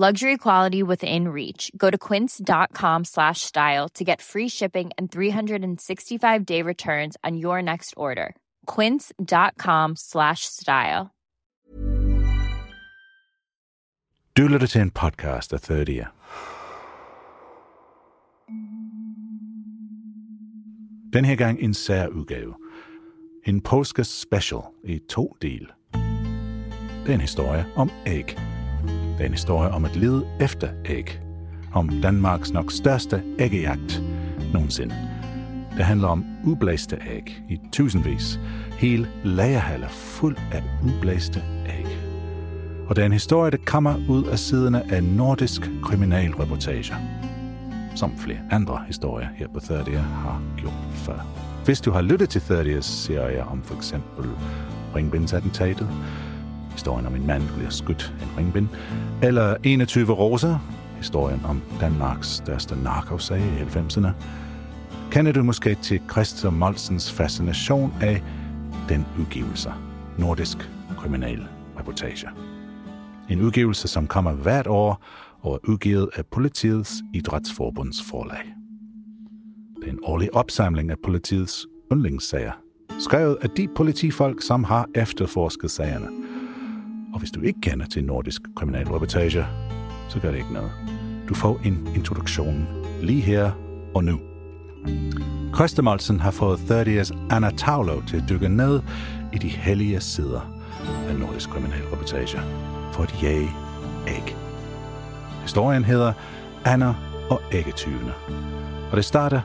Luxury quality within reach. Go to quince.com slash style to get free shipping and 365 day returns on your next order. Quince.com slash style. Du lytter til en podcast af 30 Den her gang en særudgave. En påske special i to del. Det er en historie om æg. Det er en historie om at lede efter æg. Om Danmarks nok største æggejagt nogensinde. Det handler om ublæste æg i tusindvis. Hele lagerhaller fuld af ublæste æg. Og det er en historie, der kommer ud af siderne af nordisk kriminalreportager. Som flere andre historier her på 30 har gjort før. Hvis du har lyttet til 30's serier om for eksempel Ringbindsattentatet, historien om en mand bliver skudt af en ringbind, eller 21 roser, historien om Danmarks største narkosag i 90'erne, kender du måske til Christer Molsens fascination af den udgivelse, Nordisk Kriminal Reportage. En udgivelse, som kommer hvert år og er udgivet af Politiets Idrætsforbunds forlag. Det er en årlig opsamling af politiets yndlingssager, skrevet af de politifolk, som har efterforsket sagerne. Og hvis du ikke kender til nordisk kriminalreportage, så gør det ikke noget. Du får en introduktion lige her og nu. Køstemolsen har fået 30's Anna Taulo til at dykke ned i de hellige sider af nordisk kriminalreportage for at jage æg. Historien hedder Anna og æggetyvene. Og det starter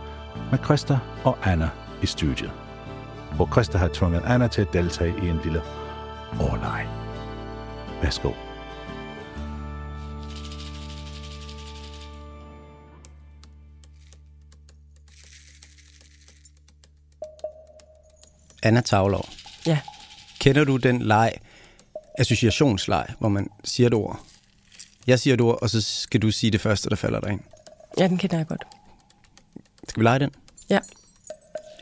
med Christa og Anna i studiet, hvor Christa har tvunget Anna til at deltage i en lille overleg. Værsgo. Anna Tavlov. Ja. Kender du den leg, associationsleg, hvor man siger et ord? Jeg siger et ord, og så skal du sige det første, der falder dig ind. Ja, den kender jeg godt. Skal vi lege den? Ja.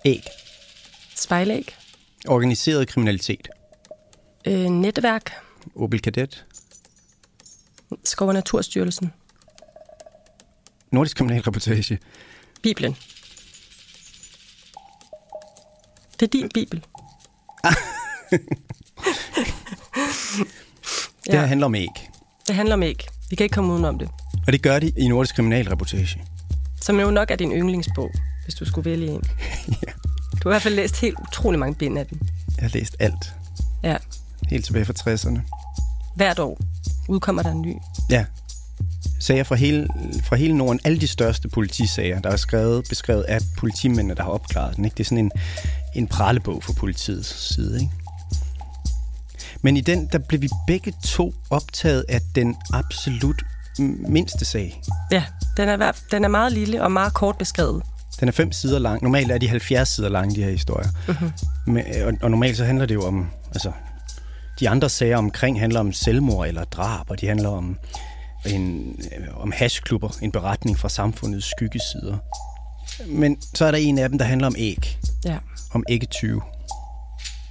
Æg. Spejlæg. Organiseret kriminalitet. Øh, netværk. Opel Kadett. Skov- og Naturstyrelsen. Nordisk kriminalreportage. Bibelen. Det er din bibel. Det her handler om æg. Det handler om æg. Vi kan ikke komme udenom det. Og det gør de i Nordisk kriminalreportage. Som jo nok er din yndlingsbog, hvis du skulle vælge en. ja. Du har i hvert fald læst helt utrolig mange bind af den. Jeg har læst alt. Ja. Helt tilbage fra 60'erne. Hvert år udkommer der en ny. Ja. Sager fra hele, fra hele Norden. Alle de største politisager, der er skrevet, beskrevet af politimændene, der har opklaret den. Ikke? Det er sådan en, en prallebog fra politiets side. Ikke? Men i den, der blev vi begge to optaget af den absolut mindste sag. Ja, den er, den er meget lille og meget kort beskrevet. Den er fem sider lang. Normalt er de 70 sider lange, de her historier. Mhm. Men, og, og normalt så handler det jo om... Altså, de andre sager omkring handler om selvmord eller drab, og de handler om, en, om hashklubber, en beretning fra samfundets skyggesider. Men så er der en af dem, der handler om æg. Ja. Om æggetyve.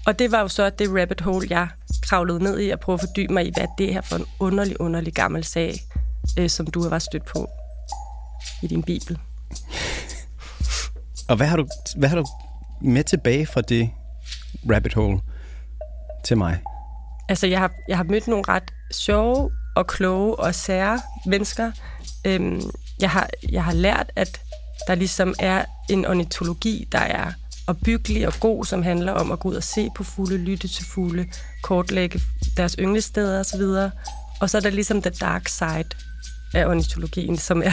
Og det var jo så det rabbit hole, jeg kravlede ned i og prøvede at fordybe mig i, hvad det her for en underlig, underlig gammel sag, øh, som du har været stødt på i din bibel. Og hvad har du, hvad har du med tilbage fra det rabbit hole til mig? Altså, jeg har, jeg har mødt nogle ret sjove og kloge og sære mennesker. Øhm, jeg, har, jeg har lært, at der ligesom er en ornitologi, der er opbyggelig og god, som handler om at gå ud og se på fugle, lytte til fugle, kortlægge deres ynglesteder osv. Og så er der ligesom the dark side af ornitologien, som er,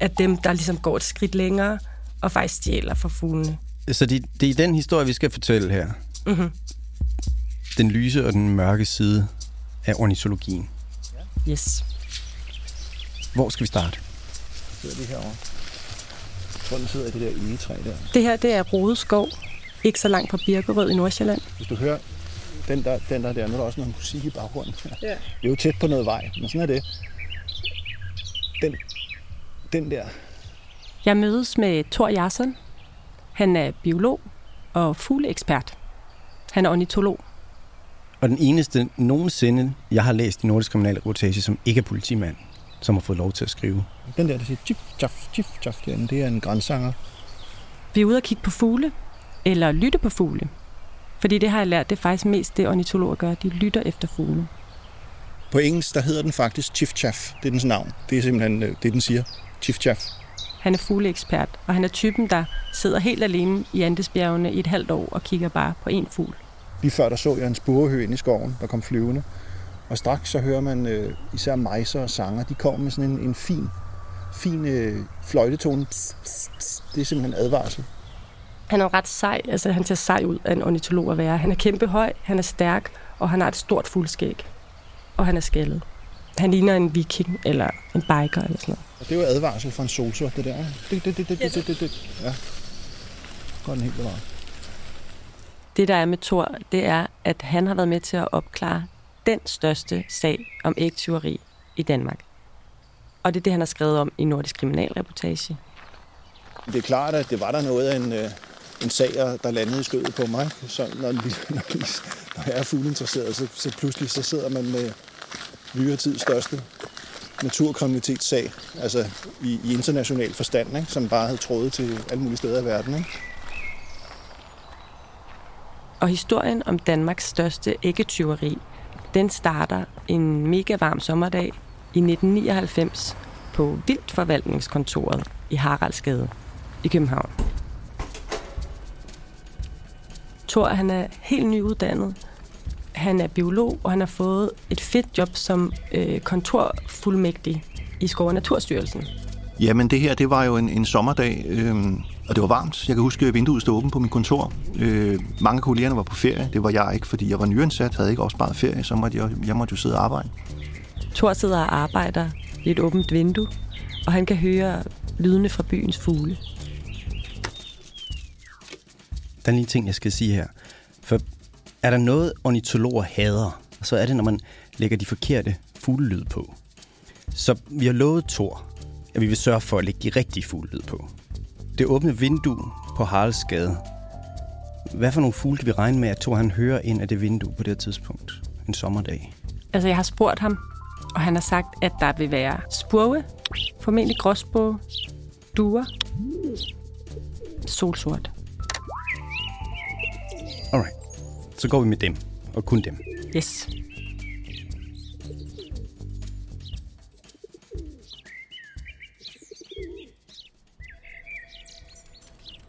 er dem, der ligesom går et skridt længere og faktisk stjæler for fuglene. Så det, det er den historie, vi skal fortælle her. Mm-hmm. Den lyse og den mørke side af ornitologien. Yes. Hvor skal vi starte? Sidder det herovre? Jeg tror, den sidder i det der egetræ der. Det her, det er Rodeskov, ikke så langt fra Birkerød i Nordsjælland. Hvis du hører den der, den der der, nu er der også noget musik i baggrunden. Ja. Det er jo tæt på noget vej, men sådan er det. Den, den der, Jeg mødes med Thor Jarsson. Han er biolog og fugleekspert. Han er ornitolog. Og den eneste nogensinde, jeg har læst i Nordisk Kriminalreportage, som ikke er politimand, som har fået lov til at skrive. den der, der siger tjif, tjaf, tjif, tjaf, derinde, det er en grænsanger. Vi er ude og kigge på fugle, eller lytte på fugle. Fordi det har jeg lært, det er faktisk mest det, ornitologer gør. De lytter efter fugle. På engelsk, der hedder den faktisk Chief Chaff. Det er dens navn. Det er simpelthen øh, det, den siger. Chief Chaff. Han er fugleekspert, og han er typen, der sidder helt alene i Andesbjergene i et halvt år og kigger bare på én fugl. Lige før der så jeg en spurehø ind i skoven, der kom flyvende. Og straks så hører man øh, især mejser og sanger. De kommer med sådan en, en fin, fin øh, fløjtetone. Pss, pss, pss. Det er simpelthen en advarsel. Han er jo ret sej, altså han ser sej ud af en ornitolog at være. Han er kæmpe høj, han er stærk, og han har et stort fuldskæg. Og han er skaldet. Han ligner en viking eller en biker eller sådan noget. Og det er jo advarsel for en solsort, det der. Det, det, det, det, det, det, det, det. Ja. Går den helt bevaret. Det, der er med Thor, det er, at han har været med til at opklare den største sag om ægtyveri i Danmark. Og det er det, han har skrevet om i Nordisk Kriminalreportage. Det er klart, at det var der noget af en, øh, en sag, der landede i skødet på mig. Så når, når, når jeg er fugleinteresseret, så, så pludselig så sidder man med nyere tids største naturkriminalitetssag, altså i, i international forstand, ikke? som bare havde trådet til alle mulige steder i verden. Ikke? Og historien om Danmarks største æggetyveri, den starter en mega varm sommerdag i 1999 på Vildtforvaltningskontoret i Haraldsgade i København. Thor, han er helt nyuddannet. Han er biolog, og han har fået et fedt job som øh, kontorfuldmægtig i Skov- og Naturstyrelsen. Jamen det her, det var jo en, en sommerdag, øh, og det var varmt. Jeg kan huske, at vinduet stod åbent på mit kontor. Øh, mange af kollegerne var på ferie. Det var jeg ikke, fordi jeg var nyansat, havde ikke også bare ferie, så måtte jeg, jeg måtte jo sidde og arbejde. Thor sidder og arbejder i et åbent vindue, og han kan høre lydene fra byens fugle. Der er lige en ting, jeg skal sige her. For er der noget, ornitologer hader, så er det, når man lægger de forkerte fuglelyd på. Så vi har lovet Thor, at vi vil sørge for at lægge de rigtige fuglelyd på. Det åbne vindue på Haraldsgade. Hvad for nogle fugle kan vi regne med, at Thor han hører ind af det vindue på det her tidspunkt? En sommerdag. Altså, jeg har spurgt ham, og han har sagt, at der vil være spurve, formentlig gråsbog, duer, solsort. Alright. Så går vi med dem, og kun dem. Yes.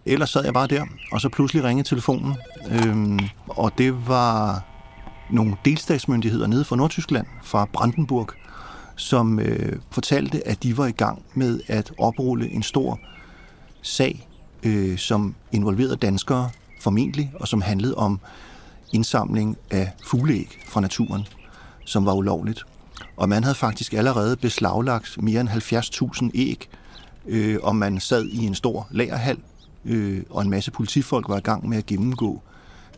Ellers sad jeg bare der, og så pludselig ringede telefonen. Øhm, og det var nogle delstatsmyndigheder nede fra Nordtyskland, fra Brandenburg, som øh, fortalte, at de var i gang med at oprulle en stor sag, øh, som involverede danskere formentlig, og som handlede om indsamling af fugleæg fra naturen, som var ulovligt. Og man havde faktisk allerede beslaglagt mere end 70.000 æg, øh, og man sad i en stor lagerhal, øh, og en masse politifolk var i gang med at gennemgå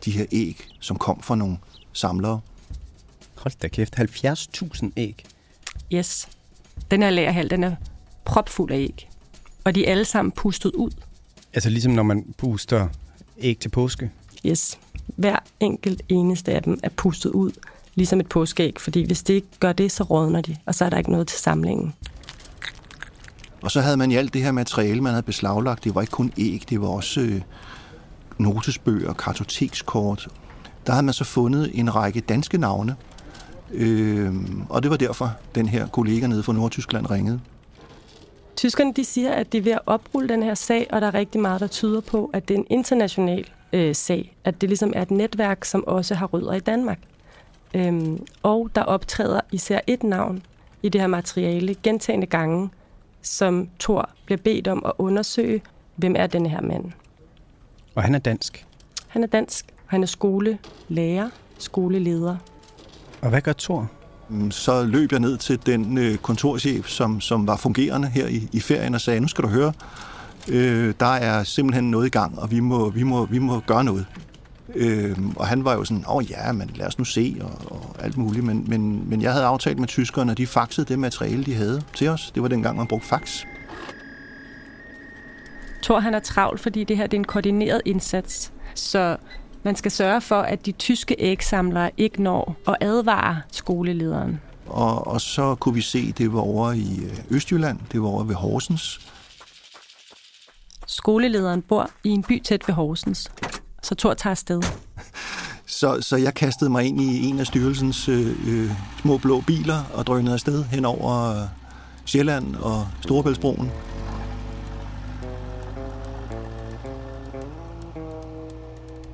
de her æg, som kom fra nogle samlere. Hold da kæft, 70.000 æg. Yes. Den her lagerhal, den er propfuld af æg. Og de er alle sammen pustet ud. Altså ligesom når man puster æg til påske. Yes. Hver enkelt eneste af dem er pustet ud, ligesom et påskeæg. Fordi hvis det ikke gør det, så rådner de, og så er der ikke noget til samlingen. Og så havde man i alt det her materiale, man havde beslaglagt, det var ikke kun æg, det var også øh, notesbøger, kartotekskort. Der havde man så fundet en række danske navne, øh, og det var derfor, den her kollega nede fra Nordtyskland ringede. Tyskerne de siger, at de er ved at oprulle den her sag, og der er rigtig meget, der tyder på, at det er en international øh, sag. At det ligesom er et netværk, som også har rødder i Danmark. Øhm, og der optræder især et navn i det her materiale gentagende gange, som Thor bliver bedt om at undersøge, hvem er denne her mand. Og han er dansk. Han er dansk, og han er skolelærer, skoleleder. Og hvad gør Thor? Mm, så løb jeg ned til den øh, kontorchef, som, som var fungerende her i, i ferien og sagde, nu skal du høre, øh, der er simpelthen noget i gang, og vi må, vi må, vi må gøre noget. Øh, og han var jo sådan, åh oh, ja, men lad os nu se, og, og alt muligt. Men, men, men jeg havde aftalt med tyskerne, og de faxede det materiale, de havde til os. Det var dengang, man brugte fax. Thor han er travlt, fordi det her det er en koordineret indsats. Så man skal sørge for, at de tyske ægsamlere ikke når at advare skolelederen. Og, og så kunne vi se, det var over i øh, Østjylland, det var over ved Horsens. Skolelederen bor i en by tæt ved Horsens, så Thor tager afsted. Så, så jeg kastede mig ind i en af styrelsens øh, øh, små blå biler og drønede afsted hen over øh, Sjælland og Storebæltsbroen.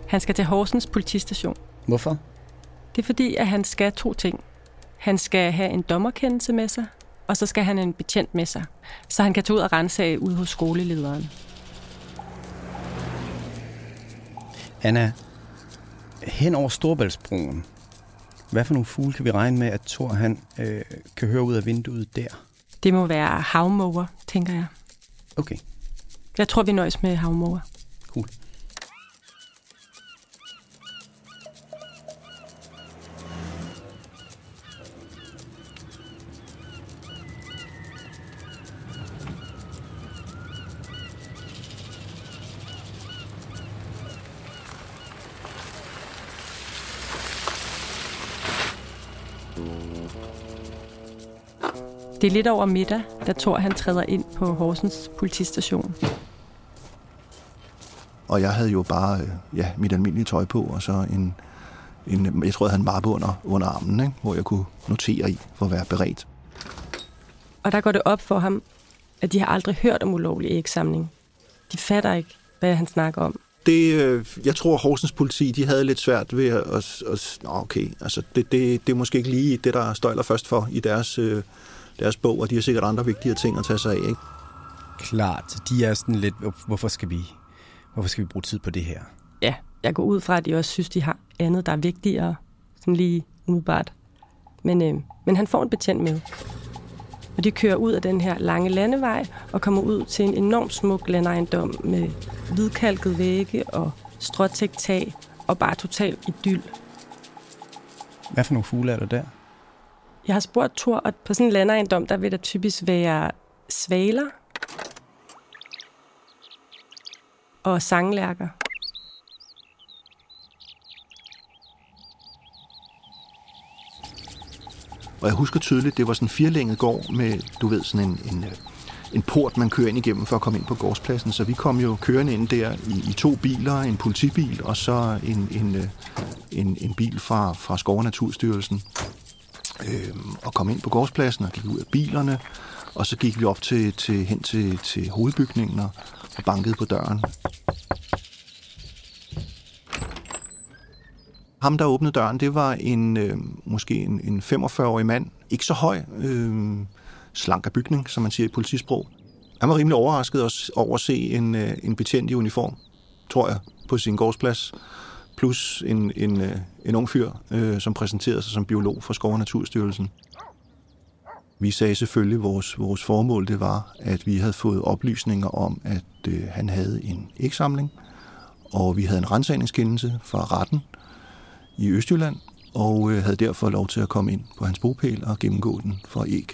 Han skal til Horsens politistation. Hvorfor? Det er fordi, at han skal to ting. Han skal have en dommerkendelse med sig, og så skal han en betjent med sig, så han kan tage ud og rense ud hos skolelederen. Anna, hen over Storbæltsbroen, hvad for nogle fugle kan vi regne med, at Thor han, øh, kan høre ud af vinduet der? Det må være havmåger, tænker jeg. Okay, Jeg tror, vi nøjes med havmåger. Det er lidt over middag, da Thor han træder ind på Horsens politistation. Og jeg havde jo bare øh, ja, mit almindelige tøj på, og så en, en jeg tror, jeg havde en mappe under, under armen, ikke? hvor jeg kunne notere i for at være beredt. Og der går det op for ham, at de har aldrig hørt om ulovlig ægsamling. De fatter ikke, hvad han snakker om. Det, øh, jeg tror, Horsens politi de havde lidt svært ved at... at, at nå, okay, altså det, det, det er måske ikke lige det, der støjler først for i deres, øh, deres bog, og de har sikkert andre vigtige ting at tage sig af. Ikke? Klart, de er sådan lidt, "Hvor- hvorfor skal vi, hvorfor skal vi bruge tid på det her? Ja, jeg går ud fra, at de også synes, de har andet, der er vigtigere, sådan lige umiddelbart. Men, øh, men han får en betjent med. Og de kører ud af den her lange landevej og kommer ud til en enormt smuk landejendom med hvidkalket vægge og stråtægt tag og bare total idyll. Hvad for nogle fugle er der der? Jeg har spurgt Thor, at på sådan en landejendom, der vil der typisk være svaler og sanglærker. Og jeg husker tydeligt, det var sådan en firlænget gård med, du ved, sådan en, en, øh, en port, man kører ind igennem for at komme ind på gårdspladsen. Så vi kom jo kørende ind der i, i to biler, en politibil og så en, en, øh, en, en bil fra, fra Skov- og Naturstyrelsen. Øhm, og kom ind på gårdspladsen og gik ud af bilerne. Og så gik vi op til, til, hen til, til hovedbygningen og bankede på døren. Ham, der åbnede døren, det var en øh, måske en, en 45-årig mand. Ikke så høj, øh, slank af bygning, som man siger i politisprog. Han var rimelig overrasket også over at se en, øh, en betjent i uniform, tror jeg, på sin gårdsplads. Plus en, en, øh, en ung fyr, øh, som præsenterede sig som biolog for Skov- og Naturstyrelsen. Vi sagde selvfølgelig, at vores, vores formål det var, at vi havde fået oplysninger om, at øh, han havde en ægsamling, og vi havde en rensagningskendelse fra retten i Østjylland, og øh, havde derfor lov til at komme ind på hans bopæl og gennemgå den for æg.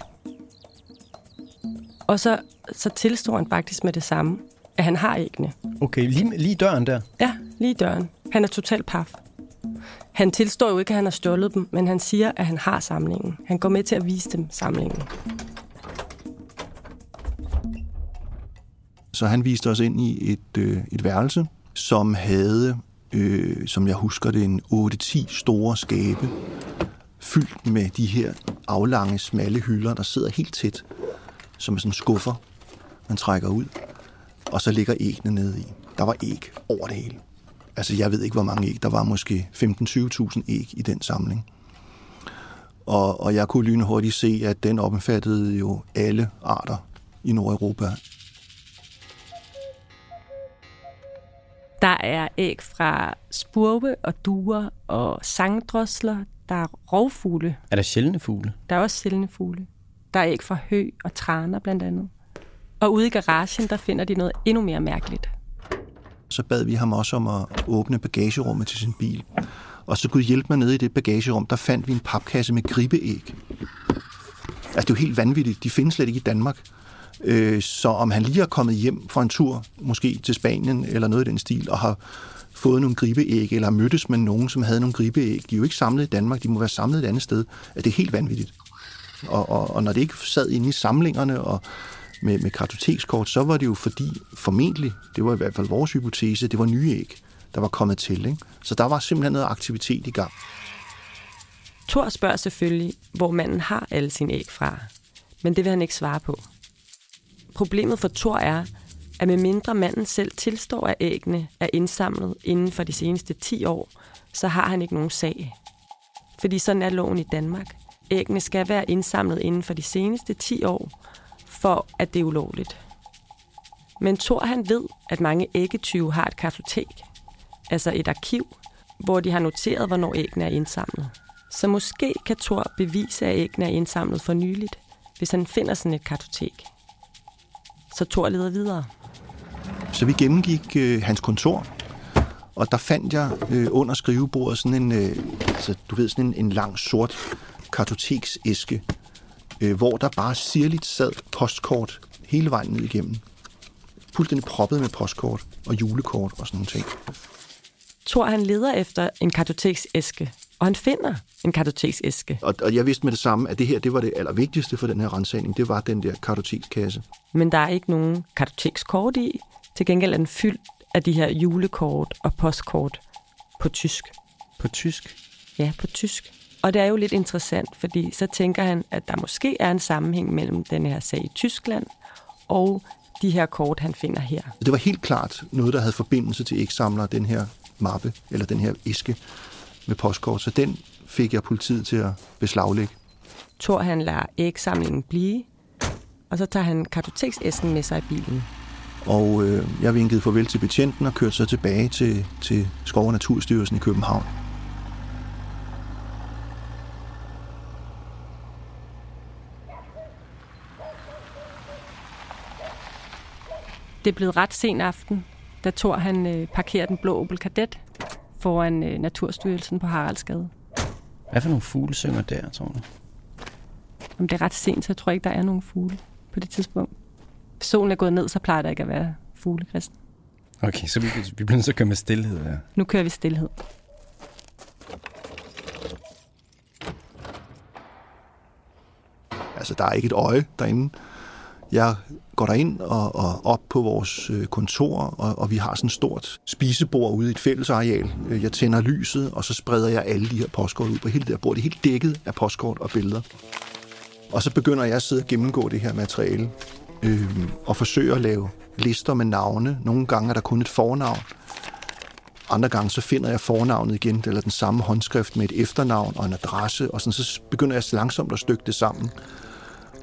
Og så, så tilstår han faktisk med det samme, at han har æggene. Okay, lige, lige døren der. Ja, lige døren. Han er totalt paf. Han tilstår jo ikke, at han har stjålet dem, men han siger, at han har samlingen. Han går med til at vise dem samlingen. Så han viste os ind i et, øh, et værelse, som havde, øh, som jeg husker det, en 8-10 store skabe, fyldt med de her aflange, smalle hylder, der sidder helt tæt, som er sådan skuffer. man trækker ud, og så ligger æggene nede i. Der var æg over det hele. Altså, jeg ved ikke, hvor mange æg. Der var måske 15-20.000 æg i den samling. Og, og jeg kunne lynhurtigt se, at den omfattede jo alle arter i Nordeuropa. Der er æg fra spurve og duer og sangdrosler. Der er rovfugle. Er der sjældne fugle? Der er også sjældne fugle. Der er æg fra hø og traner blandt andet. Og ude i garagen, der finder de noget endnu mere mærkeligt. Så bad vi ham også om at åbne bagagerummet til sin bil. Og så kunne hjælpe mig ned i det bagagerum, der fandt vi en papkasse med gribeæg. Altså, det er jo helt vanvittigt. De findes slet ikke i Danmark. Øh, så om han lige er kommet hjem fra en tur, måske til Spanien eller noget i den stil, og har fået nogle gribeæg, eller mødtes med nogen, som havde nogle gribeæg. De er jo ikke samlet i Danmark, de må være samlet et andet sted. At det er helt vanvittigt. Og, og, og når det ikke sad inde i samlingerne og med, med kartotekskort, så var det jo fordi, formentlig, det var i hvert fald vores hypotese, det var nye æg, der var kommet til. Ikke? Så der var simpelthen noget aktivitet i gang. Thor spørger selvfølgelig, hvor manden har alle sine æg fra. Men det vil han ikke svare på. Problemet for Thor er, at medmindre manden selv tilstår, at æggene er indsamlet inden for de seneste 10 år, så har han ikke nogen sag. Fordi sådan er loven i Danmark. Æggene skal være indsamlet inden for de seneste 10 år, for at det er ulovligt. Men Thor han ved, at mange æggetyve har et kartotek, altså et arkiv, hvor de har noteret, hvornår æggene er indsamlet. Så måske kan Thor bevise, at æggene er indsamlet for nyligt, hvis han finder sådan et kartotek. Så Thor leder videre. Så vi gennemgik øh, hans kontor, og der fandt jeg øh, under skrivebordet sådan en, øh, altså, du ved, sådan en, en lang sort kartoteksæske, øh, hvor der bare sirligt sad postkort hele vejen ned igennem. Fuldstændig proppet med postkort og julekort og sådan nogle ting. Thor han leder efter en kartoteksæske, og han finder en kartoteksæske. Og, og jeg vidste med det samme, at det her det var det allervigtigste for den her rensagning. Det var den der kartotekskasse. Men der er ikke nogen kartotekskort i. Til gengæld er den fyldt af de her julekort og postkort på tysk. På tysk? Ja, på tysk. Og det er jo lidt interessant, fordi så tænker han, at der måske er en sammenhæng mellem den her sag i Tyskland og de her kort, han finder her. Det var helt klart noget, der havde forbindelse til ægsamlere, den her mappe, eller den her æske med postkort. Så den fik jeg politiet til at beslaglægge. Thor han lader ægsamlingen blive, og så tager han kartoteksæsken med sig i bilen. Og øh, jeg vinkede farvel til betjenten og kørte så tilbage til, til Skov- og Naturstyrelsen i København. Det er blevet ret sen aften, da Thor han øh, parkerer den blå Opel Kadett foran øh, Naturstyrelsen på Haraldsgade. Hvad for nogle fugle synger der, tror du? Om det er ret sent, så jeg tror ikke, der er nogen fugle på det tidspunkt. Hvis solen er gået ned, så plejer der ikke at være fugle, Christian. Okay, så vi, vi bliver nødt til at køre med stillhed her. Nu kører vi stillhed. Altså, der er ikke et øje derinde. Jeg går derind og, og op på vores øh, kontor, og, og vi har sådan et stort spisebord ude i et fællesareal. Øh, jeg tænder lyset, og så spreder jeg alle de her postkort ud på hele det her bord. Det er helt dækket af postkort og billeder. Og så begynder jeg at sidde og gennemgå det her materiale, øh, og forsøge at lave lister med navne. Nogle gange er der kun et fornavn. Andre gange så finder jeg fornavnet igen, eller den samme håndskrift med et efternavn og en adresse, og sådan, så begynder jeg langsomt at stykke det sammen.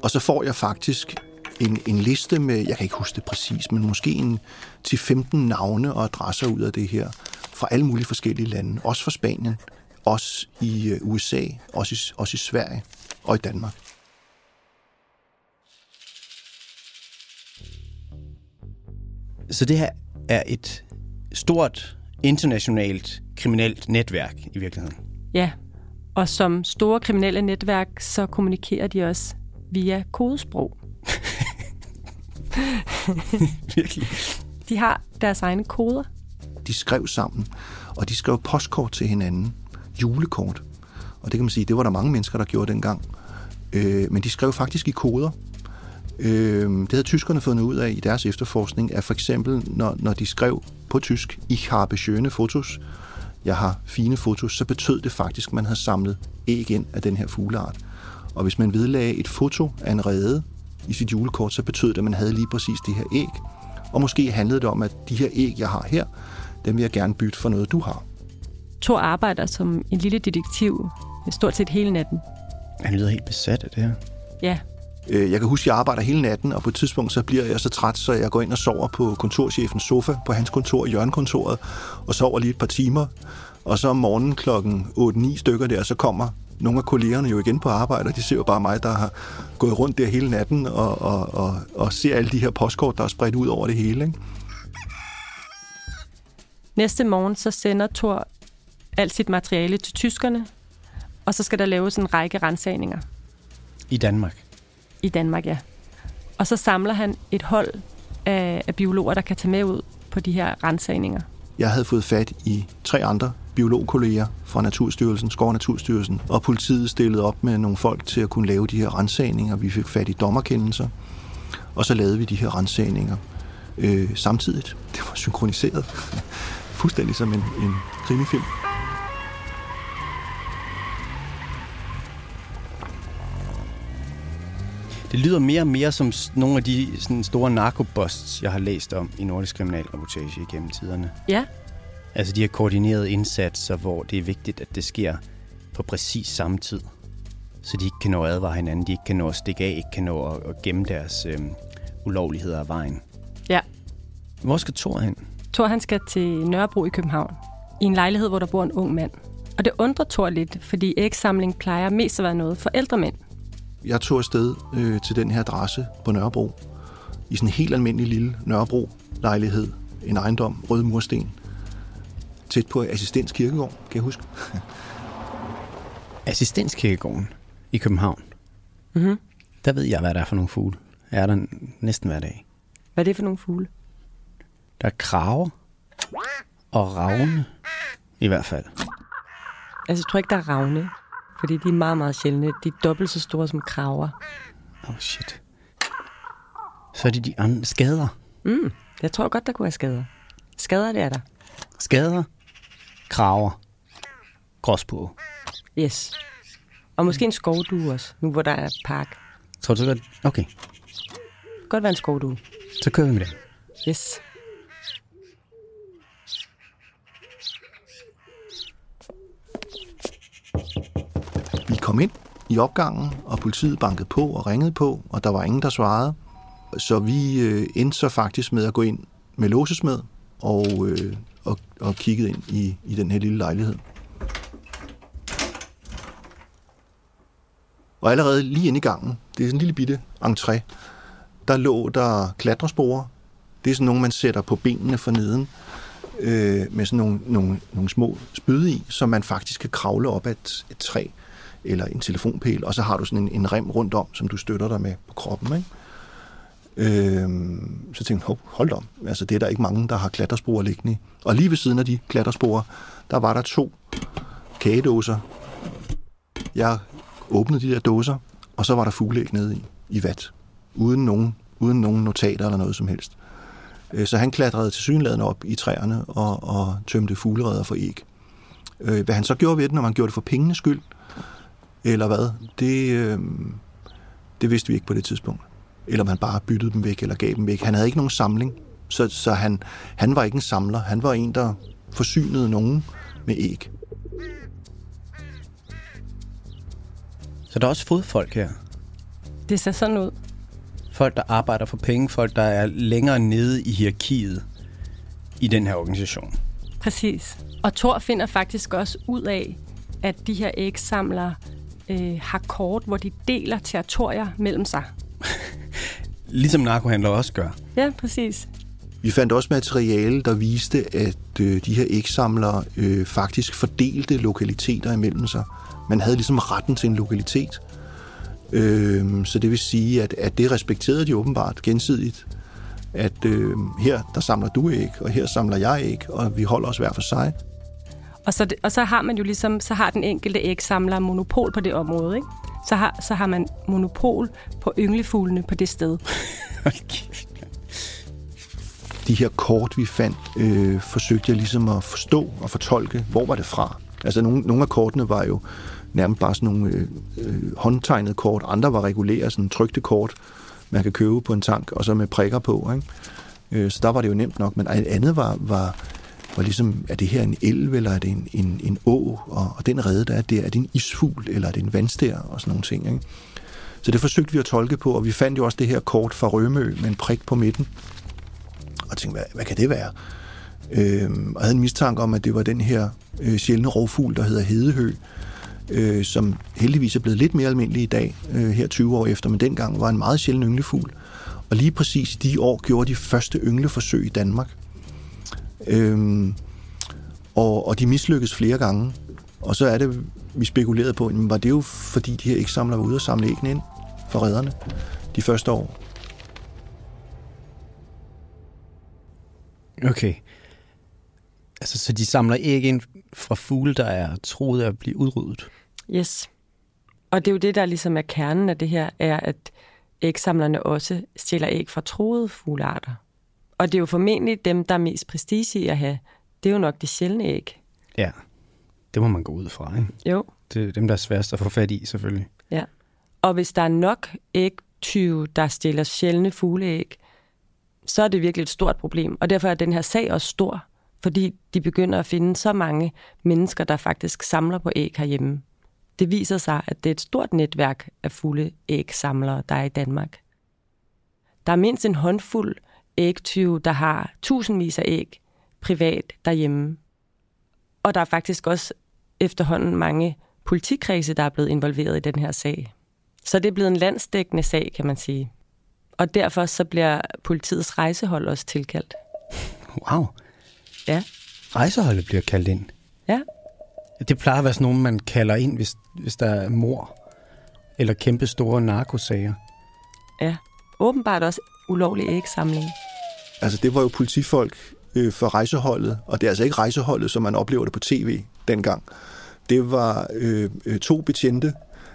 Og så får jeg faktisk en, en liste med, jeg kan ikke huske det præcis, men måske en til 15 navne og adresser ud af det her, fra alle mulige forskellige lande, også fra Spanien, også i øh, USA, også i, også i Sverige og i Danmark. Så det her er et stort internationalt kriminelt netværk i virkeligheden. Ja, og som store kriminelle netværk, så kommunikerer de også via kodesprog. Virkelig. De har deres egne koder. De skrev sammen, og de skrev postkort til hinanden, julekort. Og det kan man sige, det var der mange mennesker, der gjorde dengang. Øh, men de skrev faktisk i koder. Øh, det havde tyskerne fundet ud af i deres efterforskning, at for eksempel, når, når de skrev på tysk, ich habe schöne fotos, jeg har fine fotos, så betød det faktisk, at man havde samlet æg ind af den her fugleart. Og hvis man vedlagde et foto af en rede i sit julekort, så betød det, at man havde lige præcis det her æg. Og måske handlede det om, at de her æg, jeg har her, dem vil jeg gerne bytte for noget, du har. Thor arbejder som en lille detektiv stort set hele natten. Han lyder helt besat af det her. Ja, Øh, Jeg kan huske, at jeg arbejder hele natten, og på et tidspunkt så bliver jeg så træt, så jeg går ind og sover på kontorchefens sofa på hans kontor i hjørnekontoret, og sover lige et par timer. Og så om morgenen klokken 8-9 stykker der, så kommer nogle af kollegerne jo igen på arbejde, og de ser jo bare mig, der har gået rundt der hele natten og, og, og, og ser alle de her postkort, der er spredt ud over det hele. Ikke? Næste morgen så sender Thor alt sit materiale til tyskerne, og så skal der laves en række rensagninger I Danmark. i Danmark, ja. Og så samler han et hold af, af biologer, der kan tage med ud på de her rensagninger. Jeg havde fået fat i tre andre biologkolleger fra Naturstyrelsen, Skov og Naturstyrelsen, og politiet stillede op med nogle folk til at kunne lave de her rensagninger. Vi fik fat i dommerkendelser, og så lavede vi de her rensagninger øh, samtidigt. Det var synkroniseret. Fuldstændig som en, en krimifilm. Det lyder mere og mere som nogle af de sådan, store narkobusts, jeg har læst om i Nordisk Kriminalreportage igennem tiderne. Ja, Altså de her koordinerede indsatser, hvor det er vigtigt, at det sker på præcis samme tid. Så de ikke kan nå at advare hinanden, de ikke kan nå at stikke af, ikke kan nå at, at gemme deres øhm, ulovligheder af vejen. ja. Hvor skal Thor hen? Thor han skal til Nørrebro i København, i en lejlighed, hvor der bor en ung mand. Og det undrer Thor lidt, fordi ægsamling plejer mest at være noget for ældre mænd. Jeg tog afsted øh, til den her adresse på Nørrebro, i sådan en helt almindelig lille Nørrebro-lejlighed, en ejendom, røde mursten, tæt på Assistens Kirkegård, kan jeg huske. Assistenskirkegården i København. Mhm. Der ved jeg, hvad der er for nogle fugle. Jeg er der næsten hver dag. Hvad er det for nogle fugle? Der er kraver og ravne, i hvert fald. Altså, jeg tror ikke, der er ravne, fordi de er meget, meget sjældne. De er dobbelt så store som kraver. Oh shit. Så er det de andre skader. Mm, jeg tror godt, der kunne være skader. Skader, det er der. Skader, kraver, gråsbue. Yes. Og måske en skovdue også, nu hvor der er park. Tror du godt? Okay, Godt være en skovdue. så kører vi med det. Yes. Vi kom ind i opgangen, og politiet bankede på og ringede på, og der var ingen, der svarede. Så vi øh, endte så faktisk med at gå ind med låsesmed og, øh, og, og kiggede ind i, i den her lille lejlighed. Og allerede lige inde i gangen, det er sådan en lille bitte entré, der lå der klatresporer. Det er sådan nogle, man sætter på benene for neden, øh, med sådan nogle, nogle, nogle små spyde i, som man faktisk kan kravle op ad et, et træ eller en telefonpæl, og så har du sådan en, en rem rundt om, som du støtter dig med på kroppen. Ikke? Øhm, så tænkte jeg, "Hov, hold da om, altså det er der ikke mange, der har klatrespor liggende. Og lige ved siden af de klatrespor, der var der to kagedåser. Jeg åbnede de der dåser, og så var der fugleæg nede i, i vat, uden nogen, uden nogen notater eller noget som helst. Øh, så han klatrede til synladen op i træerne og, og tømte fuglereder for æg. Øh, Hvad han så gjorde ved det, når man gjorde det for pengenes skyld, eller hvad, det, øhm, det vidste vi ikke på det tidspunkt. Eller om han bare byttede dem væk eller gav dem væk. Han havde ikke nogen samling, så, så han, han var ikke en samler. Han var en, der forsynede nogen med æg. Så der er også fodfolk her. Det ser sådan ud. Folk, der arbejder for penge. Folk, der er længere nede i hierarkiet i den her organisation. Præcis. Og Thor finder faktisk også ud af, at de her ægsamlere øh, har kort, hvor de deler territorier mellem sig. Ligesom narkohandlere også gør. Ja, præcis. Vi fandt også materiale, der viste, at øh, de her ægsamlere øh, faktisk fordelte lokaliteter imellem sig. Man havde ligesom retten til en lokalitet. Øh, så det vil sige, at, at det respekterede de åbenbart gensidigt. At øh, her der samler du æg, og her samler jeg æg, og vi holder os hver for sig. Og så, og så har man jo ligesom, så har den enkelte ægsamler monopol på det område, ikke? Så har, så har man monopol på ynglefuglene på det sted. De her kort, vi fandt, øh, forsøgte jeg ligesom at forstå og fortolke, hvor var det fra. Altså nogle, nogle af kortene var jo nærmest bare sådan nogle øh, øh, håndtegnede kort, andre var regulære, sådan trygte kort, man kan købe på en tank, og så med prikker på. Ikke? Øh, så der var det jo nemt nok, men andet var, var, og ligesom, er det her en elv, eller er det en, en, en å, og, og den redde, der er der, er det en isfugl, eller er det en vandstær, og sådan nogle ting. Ikke? Så det forsøgte vi at tolke på, og vi fandt jo også det her kort fra Rømø med en prik på midten. Og tænkte, hvad, hvad kan det være? Øh, og havde en mistanke om, at det var den her øh, sjældne rovfugl, der hedder hedehø, øh, som heldigvis er blevet lidt mere almindelig i dag, øh, her 20 år efter, men dengang var en meget sjælden ynglefugl. Og lige præcis de år gjorde de første yngleforsøg i Danmark. Øh, og, og de mislykkedes flere gange. Og så er det, vi spekulerede på, jamen, var det jo fordi de her ikke samler var ude og samle æggene ind for redderne de første år. Okay. Altså, så de samler æg ind fra fugle, der er troet at blive udryddet? Yes. Og det er jo det, der ligesom er kernen af det her, er, at ægsamlerne også stjæler æg fra troede fuglearter. Og det er jo formentlig dem, der er mest prestige i at have. Det er jo nok de sjældne æg. Ja, det må man gå ud fra, ikke? Jo. Det er dem, der er sværest at få fat i, selvfølgelig. Ja. Og hvis der er nok ægtyve, der stjæler sjældne fugleæg, så er det virkelig et stort problem. Og derfor er den her sag også stor, fordi de begynder at finde så mange mennesker, der faktisk samler på æg herhjemme. Det viser sig, at det er et stort netværk af fulde ægsamlere, der er i Danmark. Der er mindst en håndfuld ægtyve, der har tusindvis af æg privat derhjemme. Og der er faktisk også efterhånden mange politikredse, der er blevet involveret i den her sag. Så det er blevet en landsdækkende sag, kan man sige. Og derfor så bliver politiets rejsehold også tilkaldt. Wow. Ja. Rejseholdet bliver kaldt ind. Ja. Det plejer at være sådan nogen, man kalder ind, hvis, hvis der er mor eller kæmpe store narkosager. Ja. Åbenbart også ulovlig ægsamling. Altså, det var jo politifolk øh, for rejseholdet, og det er altså ikke rejseholdet, som man oplever det på tv dengang. Det var øh, øh, to betjente.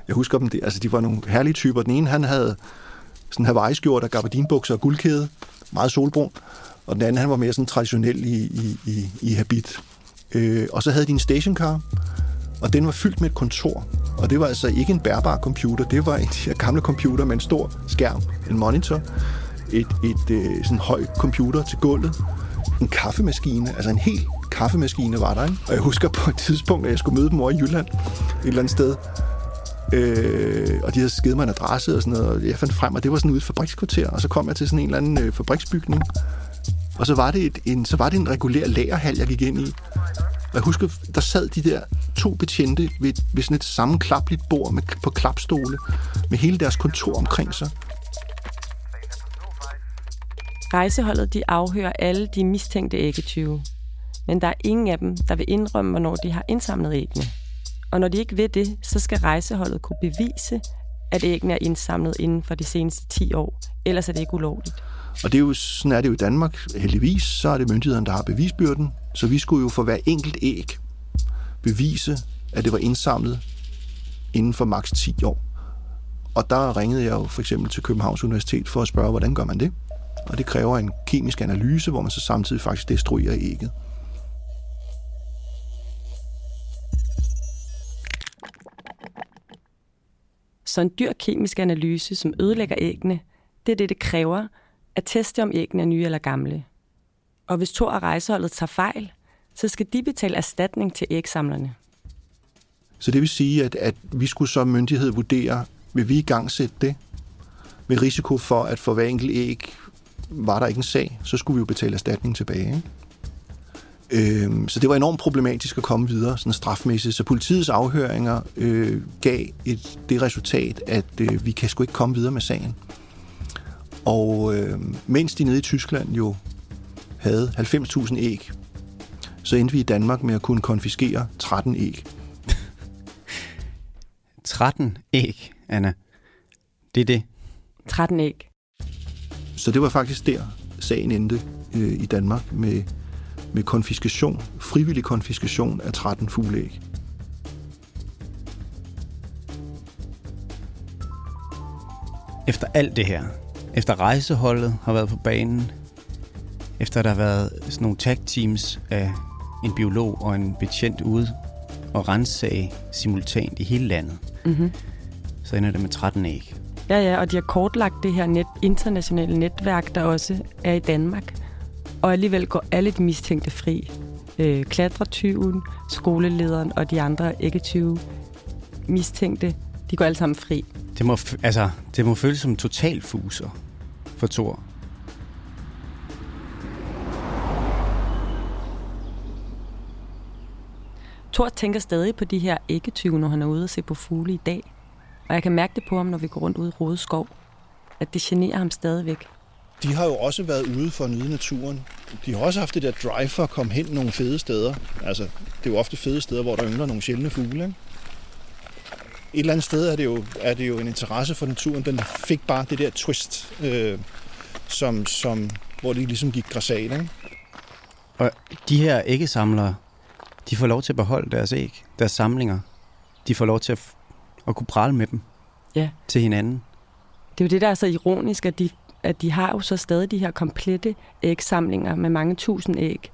Jeg husker dem, det, altså de var nogle herlige typer. Den ene, han havde sådan Hawaii-skjort og gabardinbukser og guldkæde, meget solbrun. Og den anden, han var mere sådan traditionel i, i, i, i habit. Øh, og så havde de en stationcar, og den var fyldt med et kontor. Og det var altså ikke en bærbar computer, det var en de her gamle computer med en stor skærm, en monitor, et, et øh, sådan høj computer til gulvet, en kaffemaskine, altså en helt kaffemaskine var der, ikke? Og jeg husker på et tidspunkt, at jeg skulle møde dem over i Jylland, et eller andet sted, Øh, og de havde skidt mig en adresse og sådan noget, og jeg fandt frem, og det var sådan ude i et fabrikskvarter, og så kom jeg til sådan en eller anden øh, fabriksbygning, og så var, det et, en, så var det en regulær lagerhal, jeg gik ind i. Og jeg husker, der sad de der to betjente ved, ved sådan et sammenklapligt bord med, på klapstole, med hele deres kontor omkring sig. Rejseholdet de afhører alle de mistænkte æggetyve. Men der er ingen af dem, der vil indrømme, hvornår de har indsamlet æggene. Og når de ikke vil det, så skal rejseholdet kunne bevise, at æggene er indsamlet inden for de seneste 10 år. Ellers er det ikke ulovligt. Og det er jo, sådan er det jo i Danmark. Heldigvis så er det myndighederne, der har bevisbyrden. Så vi skulle jo for hver enkelt æg bevise, at det var indsamlet inden for maks 10 år. Og der ringede jeg jo for eksempel til Københavns Universitet for at spørge, hvordan gør man det? Og det kræver en kemisk analyse, hvor man så samtidig faktisk destruerer ægget. Så en dyr kemisk analyse, som ødelægger æggene, det er det, det kræver at teste, om æggene er nye eller gamle. Og hvis to af rejseholdet tager fejl, så skal de betale erstatning til ægsamlerne. Så det vil sige, at, at vi skulle som myndighed vurdere, vil vi i gang sætte det? Med risiko for, at for hver enkelt æg var der ikke en sag, så skulle vi jo betale erstatning tilbage. Ikke? Øhm, så det var enormt problematisk at komme videre, sådan strafmæssigt. Så politiets afhøringer øh, gav et, det resultat, at øh, vi kan sgu ikke komme videre med sagen. Og øh, mens de nede i Tyskland jo havde 90.000 æg, så endte vi i Danmark med at kunne konfiskere 13 æg. 13 æg, Anna. Det er det. 13 æg. Så det var faktisk der, sagen endte øh, i Danmark med, med konfiskation, frivillig konfiskation af 13 fugleæg. Efter alt det her, efter rejseholdet har været på banen, efter der har været sådan nogle tag teams af en biolog og en betjent ude og rensage simultant i hele landet, Mm-hmm. så ender det med 13 æg. Ja, ja, og de har kortlagt det her net, internationale netværk, der også er i Danmark. Og alligevel går alle de mistænkte fri. Øh, klatretyven, skolelederen og de andre ikke-tyve mistænkte, de går alle sammen fri. Det må, altså, det må føles som total fuser for Thor. Thor tænker stadig på de her ikke-tyve, når han er ude og se på fugle i dag. Og jeg kan mærke det på ham, når vi går rundt ude i Rode Skov, at det generer ham stadigvæk. De har jo også været ude for at nyde naturen. De har også haft det der drive for at komme hen nogle fede steder. Altså, det er jo ofte fede steder, hvor der yngler nogle sjældne fugle. Ikke? Et eller andet sted er det, jo, er det jo en interesse for naturen. Den fik bare det der twist, øh, som, som, hvor de ligesom gik græsat. Ikke? Og de her æggesamlere, de får lov til at beholde deres æg, deres samlinger. De får lov til at, at kunne prale med dem Ja. til hinanden. Det er jo det, der er så ironisk, at de, at de har jo så stadig de her komplette ægsamlinger med mange tusind æg.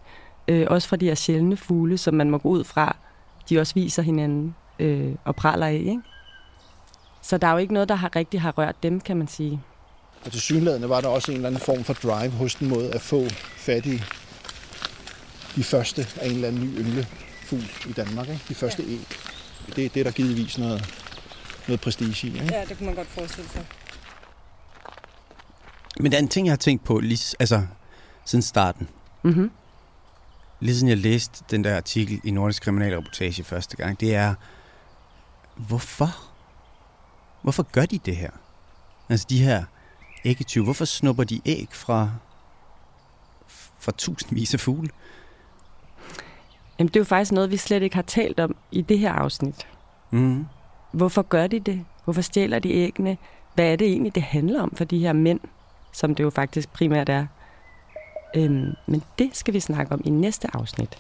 Øh, også fra de her sjældne fugle, som man må gå ud fra, de også viser hinanden øh, og praler af. Ikke? Så der er jo ikke noget, der har rigtig har rørt dem, kan man sige. Og til synlædende var der også en eller anden form for drive hos den mod at få fat i de første af en eller anden ny ynglefugl i Danmark. Ikke? De første æg. Det er det, der givetvis noget, noget prestige i. Ikke? Ja, det kunne man godt forestille sig. Men der er en ting, jeg har tænkt på lige, altså, siden starten. Mm-hmm. Lige siden jeg læste den der artikel i Nordisk Kriminalreportage første gang, det er, hvorfor? Hvorfor gør de det her? Altså de her æggetyve, hvorfor snupper de æg fra, fra tusindvis af fugle? Jamen, det er jo faktisk noget, vi slet ikke har talt om i det her afsnit. Mm. Hvorfor gør de det? Hvorfor stjæler de æggene? Hvad er det egentlig, det handler om for de her mænd, som det jo faktisk primært er? Øhm, men det skal vi snakke om i næste afsnit.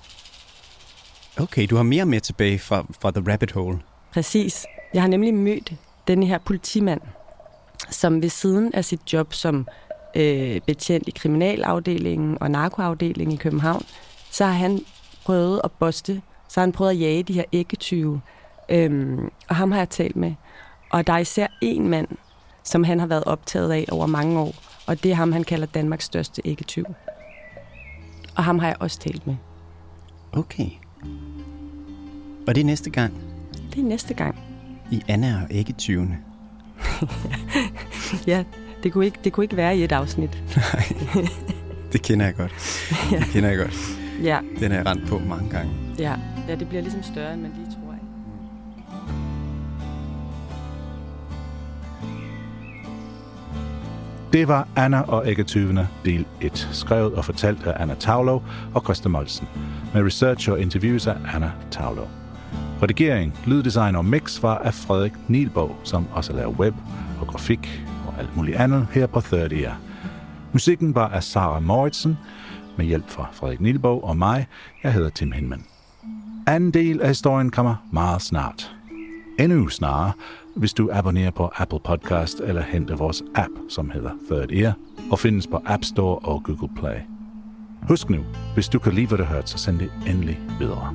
Okay, du har mere med tilbage fra, fra The Rabbit Hole. Præcis. Jeg har nemlig mødt den her politimand, som ved siden af sit job som øh, betjent i kriminalafdelingen og narkoafdelingen i København, så har han prøvet at boste, så har han prøvet at jage de her æggetyve. Øhm, og ham har jeg talt med. Og der er især en mand, som han har været optaget af over mange år, og det er ham, han kalder Danmarks største æggetyv. Og ham har jeg også talt med. Okay. Og det er næste gang Det er næste gang. i Anna og æggetyvene. Ja, det kunne ikke, det kunne ikke være i et afsnit. Det kender jeg godt. Det kender jeg godt. Ja, Den har jeg rendt på mange gange. ja. ja det bliver ligesom større, end man lige tror. Det var Anna og æggetyvene del 1, skrevet og fortalt af Anna Tavlov og Christa Molsen, med research og interviews af Anna Tavlov. Redigering, lyddesign og mix var af Frederik Nielborg, som også laver web og grafik og alt muligt andet her på 30 Year. Musikken var af Sara Moritzen, med hjælp fra Frederik Nielborg og mig. Jeg hedder Tim Hinman. Anden del af historien kommer meget snart. Endnu snarere, hvis du abonnerer på Apple Podcast eller henter vores app, som hedder Third Ear, og findes på App Store og Google Play. Husk nu, hvis du kan lide, hvad du har hørt, så send det endelig videre.